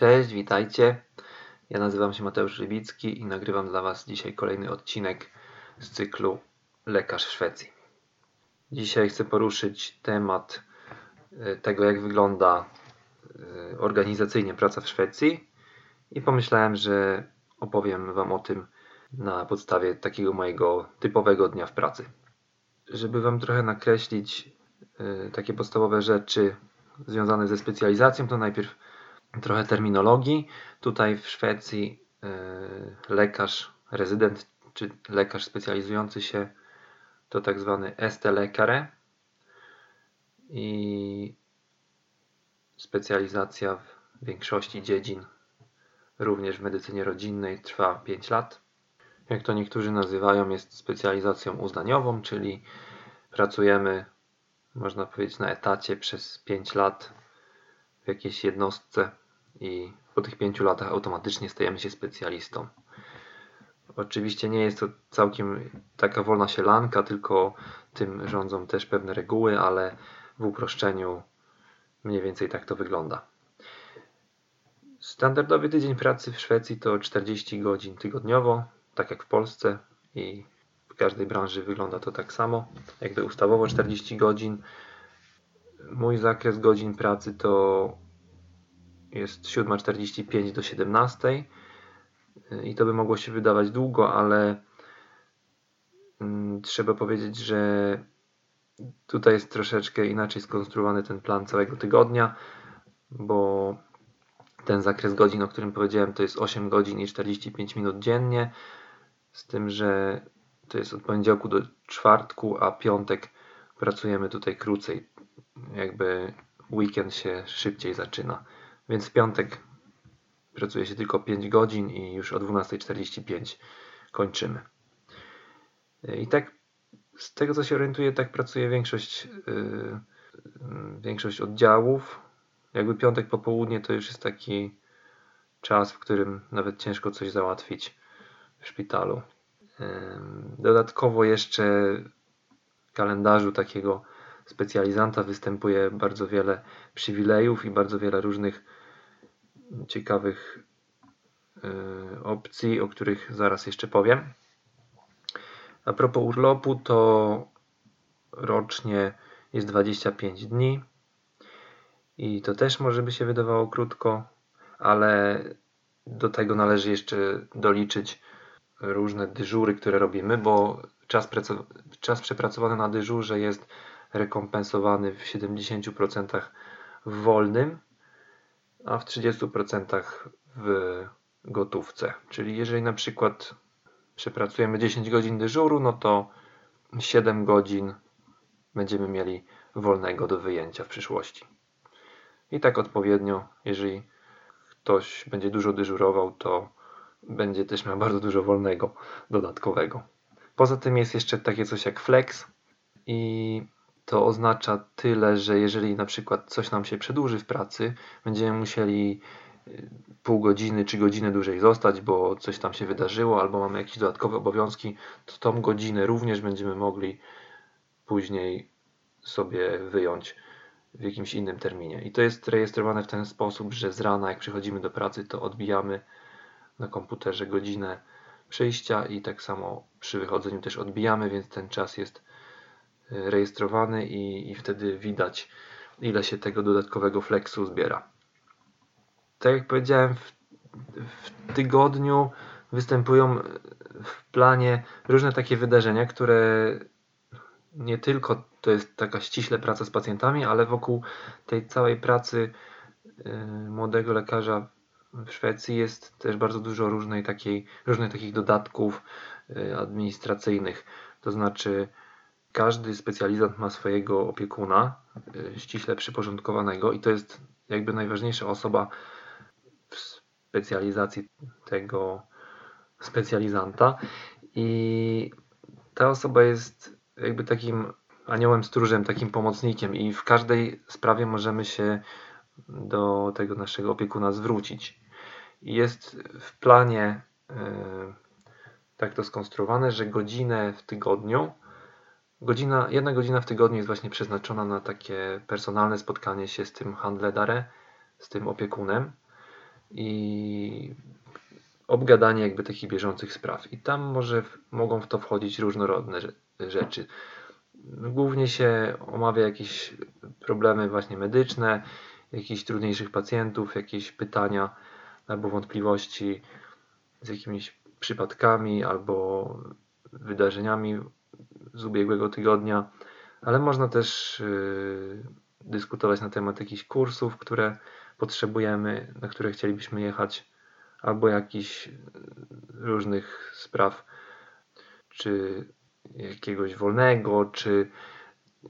Cześć, witajcie. Ja nazywam się Mateusz Rybicki i nagrywam dla Was dzisiaj kolejny odcinek z cyklu Lekarz w Szwecji. Dzisiaj chcę poruszyć temat e, tego, jak wygląda e, organizacyjnie praca w Szwecji i pomyślałem, że opowiem Wam o tym na podstawie takiego mojego typowego dnia w pracy. Żeby Wam trochę nakreślić e, takie podstawowe rzeczy związane ze specjalizacją, to najpierw trochę terminologii. Tutaj w Szwecji yy, lekarz, rezydent czy lekarz specjalizujący się to tak zwany ST-lekare i specjalizacja w większości dziedzin, również w medycynie rodzinnej, trwa 5 lat. Jak to niektórzy nazywają, jest specjalizacją uznaniową, czyli pracujemy, można powiedzieć, na etacie przez 5 lat w jakiejś jednostce i po tych pięciu latach automatycznie stajemy się specjalistą. Oczywiście nie jest to całkiem taka wolna sielanka, tylko tym rządzą też pewne reguły, ale w uproszczeniu mniej więcej tak to wygląda. Standardowy tydzień pracy w Szwecji to 40 godzin tygodniowo, tak jak w Polsce i w każdej branży wygląda to tak samo, jakby ustawowo 40 godzin. Mój zakres godzin pracy to jest 7.45 do 17 i to by mogło się wydawać długo, ale mm, trzeba powiedzieć, że tutaj jest troszeczkę inaczej skonstruowany ten plan całego tygodnia, bo ten zakres godzin, o którym powiedziałem, to jest 8 godzin i 45 minut dziennie, z tym, że to jest od poniedziałku do czwartku, a piątek pracujemy tutaj krócej. Jakby weekend się szybciej zaczyna. Więc w piątek pracuje się tylko 5 godzin i już o 12.45 kończymy. I tak z tego co się orientuję, tak pracuje większość, yy, większość oddziałów. Jakby piątek po południe to już jest taki czas, w którym nawet ciężko coś załatwić w szpitalu. Dodatkowo jeszcze w kalendarzu takiego specjalizanta występuje bardzo wiele przywilejów i bardzo wiele różnych ciekawych e, opcji, o których zaraz jeszcze powiem. A propos urlopu, to rocznie jest 25 dni i to też może by się wydawało krótko, ale do tego należy jeszcze doliczyć różne dyżury, które robimy, bo czas, czas przepracowany na dyżurze jest rekompensowany w 70% w wolnym a w 30% w gotówce. Czyli jeżeli na przykład przepracujemy 10 godzin dyżuru, no to 7 godzin będziemy mieli wolnego do wyjęcia w przyszłości. I tak odpowiednio, jeżeli ktoś będzie dużo dyżurował, to będzie też miał bardzo dużo wolnego dodatkowego. Poza tym jest jeszcze takie coś jak flex i to oznacza tyle, że jeżeli na przykład coś nam się przedłuży w pracy, będziemy musieli y, pół godziny czy godzinę dłużej zostać, bo coś tam się wydarzyło, albo mamy jakieś dodatkowe obowiązki, to tą godzinę również będziemy mogli później sobie wyjąć w jakimś innym terminie. I to jest rejestrowane w ten sposób, że z rana, jak przychodzimy do pracy, to odbijamy na komputerze godzinę przyjścia i tak samo przy wychodzeniu też odbijamy, więc ten czas jest rejestrowany i, i wtedy widać ile się tego dodatkowego flexu zbiera. Tak jak powiedziałem, w, w tygodniu występują w planie różne takie wydarzenia, które nie tylko to jest taka ściśle praca z pacjentami, ale wokół tej całej pracy y, młodego lekarza w Szwecji jest też bardzo dużo różnej takiej, różnych takich dodatków y, administracyjnych. To znaczy każdy specjalizant ma swojego opiekuna, y, ściśle przyporządkowanego, i to jest jakby najważniejsza osoba w specjalizacji tego specjalizanta. I ta osoba jest jakby takim aniołem stróżem, takim pomocnikiem, i w każdej sprawie możemy się do tego naszego opiekuna zwrócić. Jest w planie yy, tak to skonstruowane, że godzinę w tygodniu Godzina, jedna godzina w tygodniu jest właśnie przeznaczona na takie personalne spotkanie się z tym handledare, z tym opiekunem. i obgadanie jakby takich bieżących spraw. I tam może mogą w to wchodzić różnorodne rzeczy. Głównie się omawia jakieś problemy właśnie medyczne, jakichś trudniejszych pacjentów, jakieś pytania albo wątpliwości z jakimiś przypadkami albo wydarzeniami z ubiegłego tygodnia, ale można też yy, dyskutować na temat jakichś kursów, które potrzebujemy, na które chcielibyśmy jechać, albo jakichś różnych spraw, czy jakiegoś wolnego, czy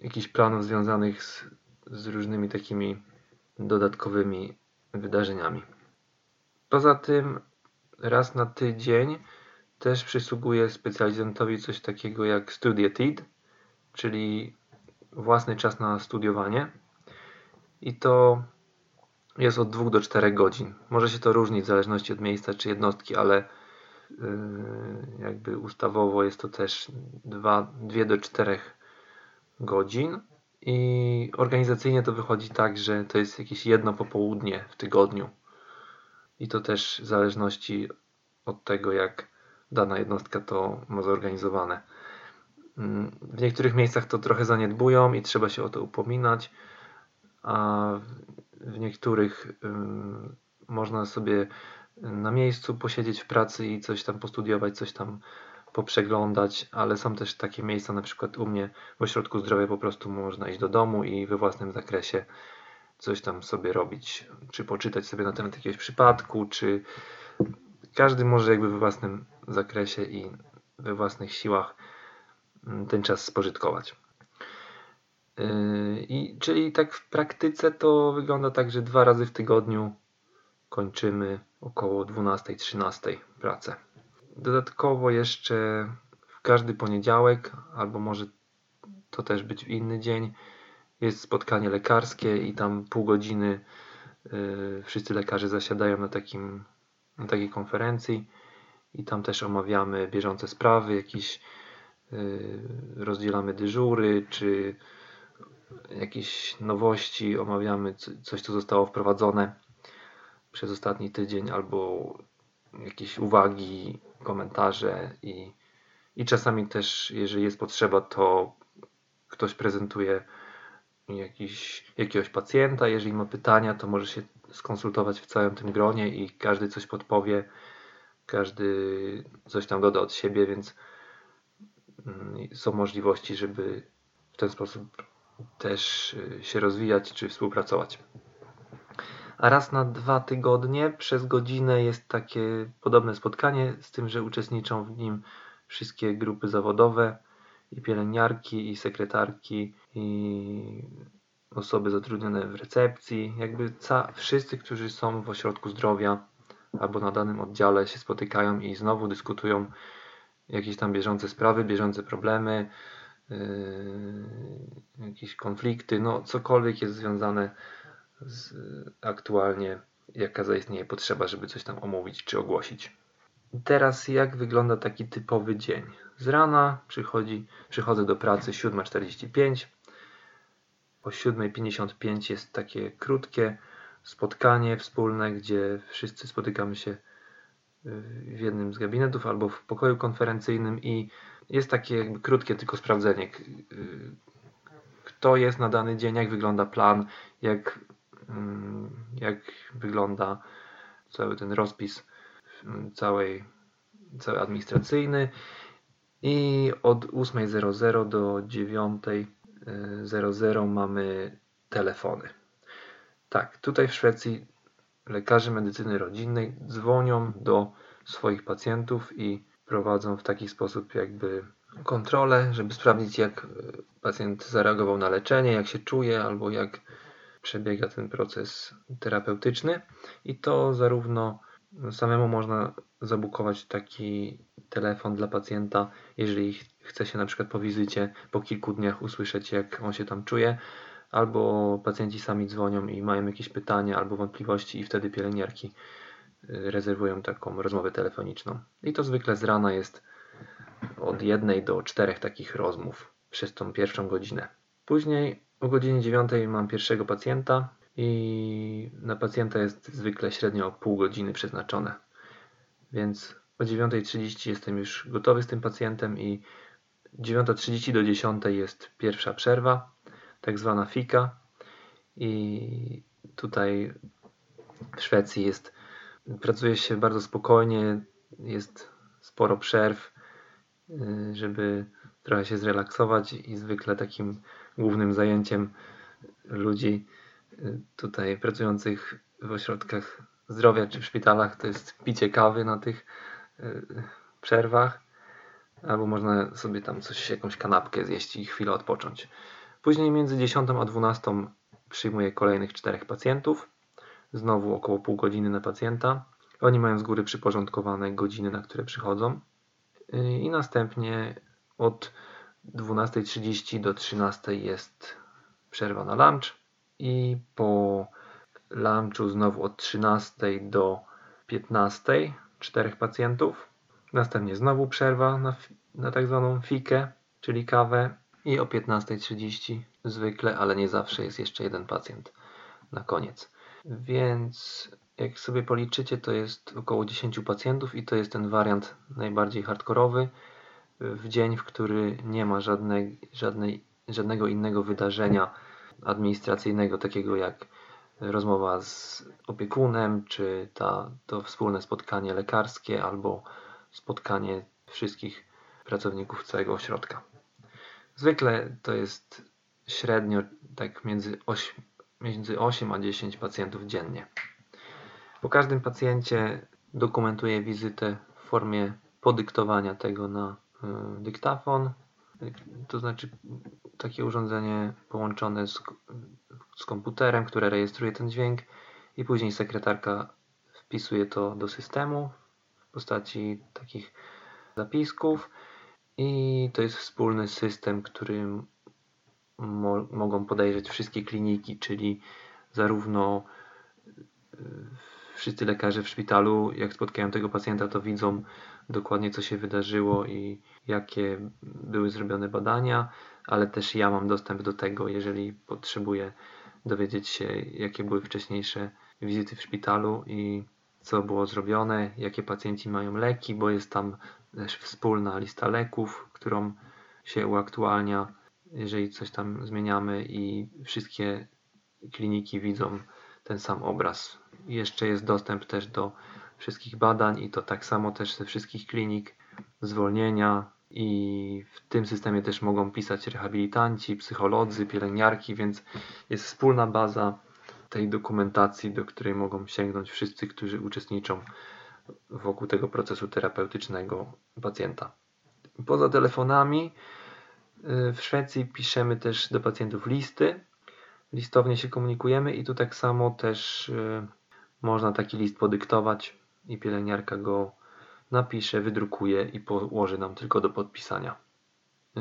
jakichś planów związanych z, z różnymi takimi dodatkowymi wydarzeniami. Poza tym raz na tydzień też przysługuje specjalizantowi coś takiego jak Studietid, czyli własny czas na studiowanie. I to jest od 2 do 4 godzin. Może się to różnić w zależności od miejsca czy jednostki, ale yy, jakby ustawowo jest to też 2, 2 do 4 godzin. I organizacyjnie to wychodzi tak, że to jest jakieś jedno popołudnie w tygodniu. I to też w zależności od tego, jak dana jednostka to ma zorganizowane. Mm, w niektórych miejscach to trochę zaniedbują i trzeba się o to upominać, a w niektórych można sobie na miejscu posiedzieć w pracy i coś tam postudiować, coś tam poprzeglądać, ale są też takie miejsca, na przykład u mnie w ośrodku zdrowia po prostu można iść do domu i we własnym zakresie coś tam sobie robić, czy poczytać sobie na temat jakiegoś przypadku, czy każdy może jakby we własnym zakresie i we własnych siłach mm, ten czas spożytkować. Yy, I, czyli tak w praktyce to wygląda tak, że dwa razy w tygodniu kończymy około 12-13 pracę. Dodatkowo jeszcze w każdy poniedziałek, albo może to też być inny dzień, jest spotkanie lekarskie i tam pół godziny yy, wszyscy lekarze zasiadają na, takim, na takiej konferencji i tam też omawiamy bieżące sprawy, jakieś yy, rozdzielamy dyżury, czy jakieś nowości, omawiamy coś, co zostało wprowadzone przez ostatni tydzień, albo jakieś uwagi, komentarze i, i czasami też, jeżeli jest potrzeba, to ktoś prezentuje jakiś, jakiegoś pacjenta, jeżeli ma pytania, to może się skonsultować w całym tym gronie i każdy coś podpowie, każdy coś tam doda od siebie, więc mm, są możliwości, żeby w ten sposób też y, się rozwijać czy współpracować. A raz na dwa tygodnie przez godzinę jest takie podobne spotkanie, z tym, że uczestniczą w nim wszystkie grupy zawodowe i pielęgniarki, i sekretarki, i osoby zatrudnione w recepcji, jakby ca- wszyscy, którzy są w ośrodku zdrowia albo na danym oddziale się spotykają i znowu dyskutują jakieś tam bieżące sprawy, bieżące problemy, yy, jakieś konflikty, no cokolwiek jest związane z aktualnie, jaka zaistnieje potrzeba, żeby coś tam omówić czy ogłosić. Teraz jak wygląda taki typowy dzień? Z rana przychodzi, przychodzę do pracy 7.45. O 7.55 jest takie krótkie spotkanie wspólne, gdzie wszyscy spotykamy się w jednym z gabinetów albo w pokoju konferencyjnym i jest takie krótkie tylko sprawdzenie, kto jest na dany dzień, jak wygląda plan, jak, mm, jak wygląda cały ten rozpis całej, cały administracyjny i od 8.00 do 9.00 mamy telefony. Tak, tutaj w Szwecji lekarze medycyny rodzinnej dzwonią do swoich pacjentów i prowadzą w taki sposób jakby kontrolę, żeby sprawdzić jak pacjent zareagował na leczenie, jak się czuje albo jak przebiega ten proces terapeutyczny. I to zarówno samemu można zabukować taki telefon dla pacjenta, jeżeli chce się na przykład po wizycie po kilku dniach usłyszeć jak on się tam czuje, albo pacjenci sami dzwonią i mają jakieś pytania albo wątpliwości i wtedy pielęgniarki y, rezerwują taką rozmowę telefoniczną. I to zwykle z rana jest od jednej do czterech takich rozmów przez tą pierwszą godzinę. Później o godzinie 9 mam pierwszego pacjenta i na pacjenta jest zwykle średnio pół godziny przeznaczone. Więc o 9.30 jestem już gotowy z tym pacjentem i 9.30 do 10 jest pierwsza przerwa, tak zwana fika. I tutaj w Szwecji jest, pracuje się bardzo spokojnie, jest sporo przerw, y, żeby trochę się zrelaksować i zwykle takim głównym zajęciem ludzi y, tutaj pracujących w ośrodkach zdrowia czy w szpitalach to jest picie kawy na tych y, przerwach albo można sobie tam coś, jakąś kanapkę zjeść i chwilę odpocząć. Później między 10 a 12 przyjmuję kolejnych czterech pacjentów. Znowu około pół godziny na pacjenta. Oni mają z góry przyporządkowane godziny, na które przychodzą. I następnie od 12.30 do 13.00 jest przerwa na lunch i po lunchu znowu od 13.00 do 15.00 czterech pacjentów. Następnie znowu przerwa na, na tak zwaną fikę, czyli kawę i o 15.30 zwykle, ale nie zawsze jest jeszcze jeden pacjent na koniec. Więc jak sobie policzycie, to jest około 10 pacjentów i to jest ten wariant najbardziej hardkorowy w dzień, w który nie ma żadnej, żadnej, żadnego innego wydarzenia administracyjnego, takiego jak rozmowa z opiekunem, czy ta, to wspólne spotkanie lekarskie, albo spotkanie wszystkich pracowników całego ośrodka. Zwykle to jest średnio tak między 8, między 8 a 10 pacjentów dziennie. Po każdym pacjencie dokumentuję wizytę w formie podyktowania tego na y, dyktafon, to znaczy takie urządzenie połączone z, z komputerem, które rejestruje ten dźwięk i później sekretarka wpisuje to do systemu w postaci takich zapisków i to jest wspólny system, którym mo mogą podejrzeć wszystkie kliniki, czyli zarówno y, wszyscy lekarze w szpitalu, jak spotkają tego pacjenta, to widzą dokładnie co się wydarzyło i jakie były zrobione badania, ale też ja mam dostęp do tego, jeżeli potrzebuję dowiedzieć się, jakie były wcześniejsze wizyty w szpitalu i co było zrobione, jakie pacjenci mają leki, bo jest tam też wspólna lista leków, którą się uaktualnia, jeżeli coś tam zmieniamy i wszystkie kliniki widzą ten sam obraz. Jeszcze jest dostęp też do wszystkich badań i to tak samo też ze wszystkich klinik, zwolnienia i w tym systemie też mogą pisać rehabilitanci, psycholodzy, pielęgniarki, więc jest wspólna baza tej dokumentacji, do której mogą sięgnąć wszyscy, którzy uczestniczą wokół tego procesu terapeutycznego pacjenta. Poza telefonami y, w Szwecji piszemy też do pacjentów listy. Listownie się komunikujemy i tu tak samo też y, można taki list podyktować i pielęgniarka go napisze, wydrukuje i położy nam tylko do podpisania. Y,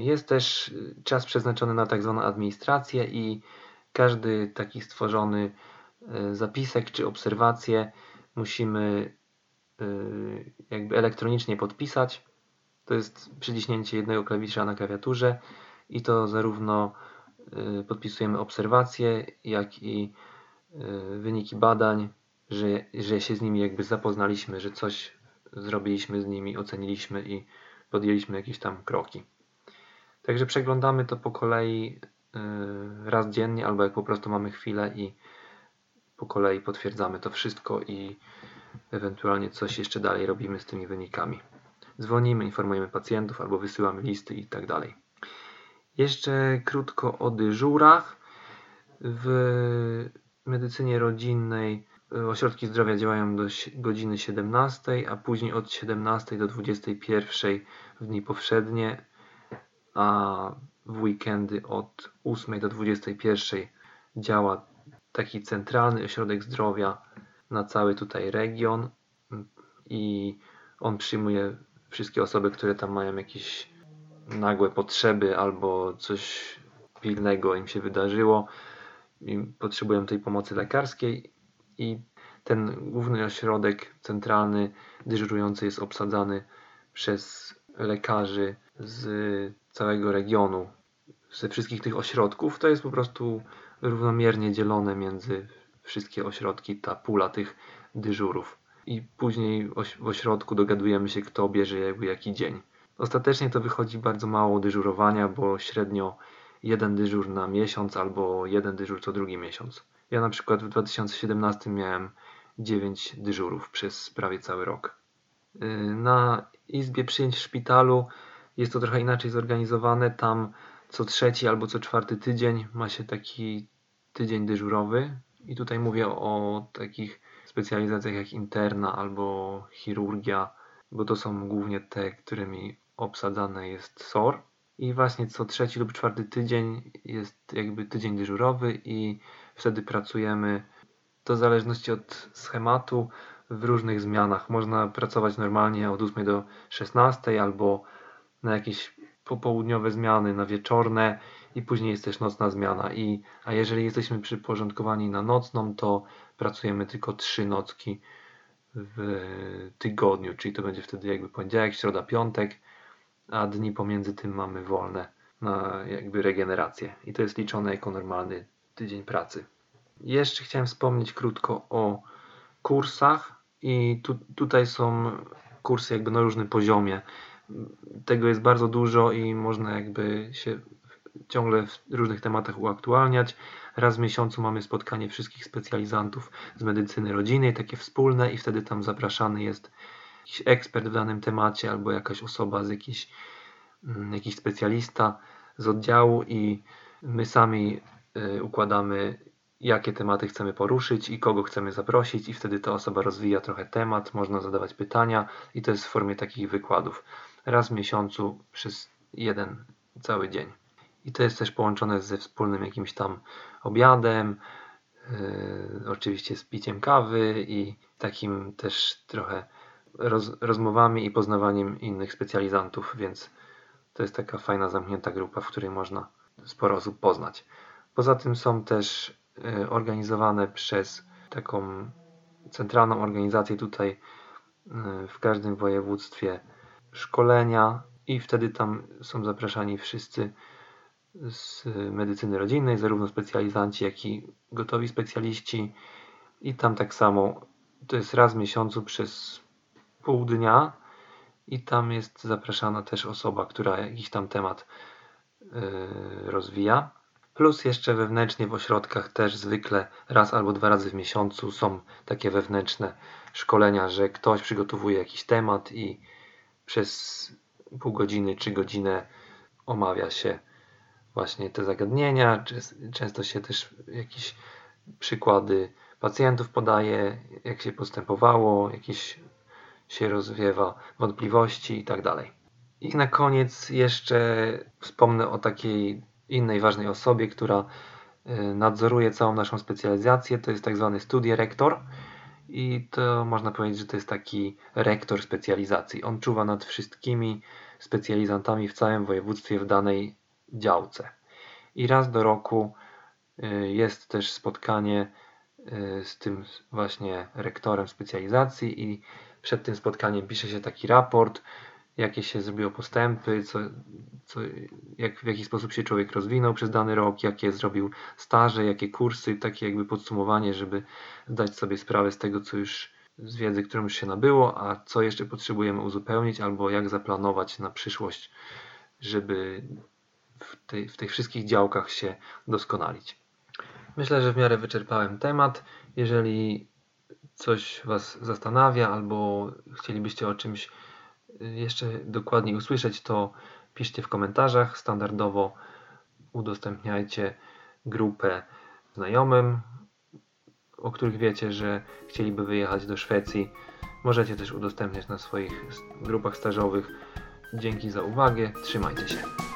jest też czas przeznaczony na tak zwaną administrację i każdy taki stworzony zapisek czy obserwację musimy jakby elektronicznie podpisać. To jest przyciśnięcie jednego klawisza na klawiaturze i to zarówno y, podpisujemy obserwacje, jak i y, wyniki badań, że, że się z nimi jakby zapoznaliśmy, że coś zrobiliśmy z nimi, oceniliśmy i podjęliśmy jakieś tam kroki. Także przeglądamy to po kolei raz dziennie, albo jak po prostu mamy chwilę i po kolei potwierdzamy to wszystko i ewentualnie coś jeszcze dalej robimy z tymi wynikami. Dzwonimy, informujemy pacjentów albo wysyłamy listy i tak dalej. Jeszcze krótko o dyżurach. W medycynie rodzinnej ośrodki zdrowia działają do godziny 17, a później od 17 do 21 w dni powszednie, a w weekendy od 8 do 21 działa taki centralny ośrodek zdrowia na cały tutaj region i on przyjmuje wszystkie osoby, które tam mają jakieś nagłe potrzeby albo coś pilnego im się wydarzyło i potrzebują tej pomocy lekarskiej i ten główny ośrodek centralny dyżurujący jest obsadzany przez lekarzy z całego regionu, ze wszystkich tych ośrodków. To jest po prostu równomiernie dzielone między wszystkie ośrodki, ta pula tych dyżurów. I później w ośrodku dogadujemy się, kto bierze jakby jaki dzień. Ostatecznie to wychodzi bardzo mało dyżurowania, bo średnio jeden dyżur na miesiąc albo jeden dyżur co drugi miesiąc. Ja na przykład w 2017 miałem 9 dyżurów przez prawie cały rok. Y, na izbie przyjęć w szpitalu jest to trochę inaczej zorganizowane. Tam co trzeci albo co czwarty tydzień ma się taki tydzień dyżurowy. I tutaj mówię o takich specjalizacjach jak interna albo chirurgia, bo to są głównie te, którymi obsadzane jest SOR. I właśnie co trzeci lub czwarty tydzień jest jakby tydzień dyżurowy i wtedy pracujemy to w zależności od schematu w różnych zmianach. Można pracować normalnie od 8 do 16 albo na jakieś popołudniowe zmiany, na wieczorne i później jest też nocna zmiana. I, a jeżeli jesteśmy przyporządkowani na nocną, to pracujemy tylko 3 nocki w tygodniu, czyli to będzie wtedy jakby poniedziałek, środa, piątek, a dni pomiędzy tym mamy wolne na jakby regenerację. I to jest liczone jako normalny tydzień pracy. Jeszcze chciałem wspomnieć krótko o kursach i tu, tutaj są kursy jakby na różnym poziomie. Tego jest bardzo dużo i można jakby się ciągle w różnych tematach uaktualniać. Raz w miesiącu mamy spotkanie wszystkich specjalizantów z medycyny rodzinnej, takie wspólne i wtedy tam zapraszany jest jakiś ekspert w danym temacie albo jakaś osoba z jakiś, mm, jakiś specjalista z oddziału i my sami y, układamy jakie tematy chcemy poruszyć i kogo chcemy zaprosić i wtedy ta osoba rozwija trochę temat, można zadawać pytania i to jest w formie takich wykładów. Raz w miesiącu przez jeden cały dzień. I to jest też połączone ze wspólnym jakimś tam obiadem, yy, oczywiście z piciem kawy i takim też trochę roz, rozmowami i poznawaniem innych specjalizantów, więc to jest taka fajna, zamknięta grupa, w której można sporo osób poznać. Poza tym są też y, organizowane przez taką centralną organizację tutaj y, w każdym województwie szkolenia i wtedy tam są zapraszani wszyscy z medycyny rodzinnej, zarówno specjalizanci, jak i gotowi specjaliści. I tam tak samo to jest raz w miesiącu przez pół dnia i tam jest zapraszana też osoba, która jakiś tam temat yy, rozwija. Plus jeszcze wewnętrznie w ośrodkach też zwykle raz albo dwa razy w miesiącu są takie wewnętrzne szkolenia, że ktoś przygotowuje jakiś temat i przez pół godziny czy godzinę omawia się właśnie te zagadnienia. Często się też jakieś przykłady pacjentów podaje, jak się postępowało, jakieś się rozwiewa wątpliwości i tak. I na koniec jeszcze wspomnę o takiej innej ważnej osobie, która y, nadzoruje całą naszą specjalizację. To jest tak zwany studierektor i to można powiedzieć, że to jest taki rektor specjalizacji. On czuwa nad wszystkimi specjalizantami w całym województwie w danej działce. I raz do roku y, jest też spotkanie y, z tym właśnie rektorem specjalizacji i przed tym spotkaniem pisze się taki raport, jakie się zrobiło postępy, co, co, jak, w jaki sposób się człowiek rozwinął przez dany rok, jakie zrobił staże, jakie kursy, takie jakby podsumowanie, żeby zdać sobie sprawę z tego, co już z wiedzy, którą już się nabyło, a co jeszcze potrzebujemy uzupełnić, albo jak zaplanować na przyszłość, żeby w, tej, w tych wszystkich działkach się doskonalić. Myślę, że w miarę wyczerpałem temat. Jeżeli coś Was zastanawia, albo chcielibyście o czymś jeszcze dokładniej usłyszeć, to piszcie w komentarzach. Standardowo udostępniajcie grupę znajomym, o których wiecie, że chcieliby wyjechać do Szwecji. Możecie też udostępniać na swoich grupach stażowych. Dzięki za uwagę. Trzymajcie się.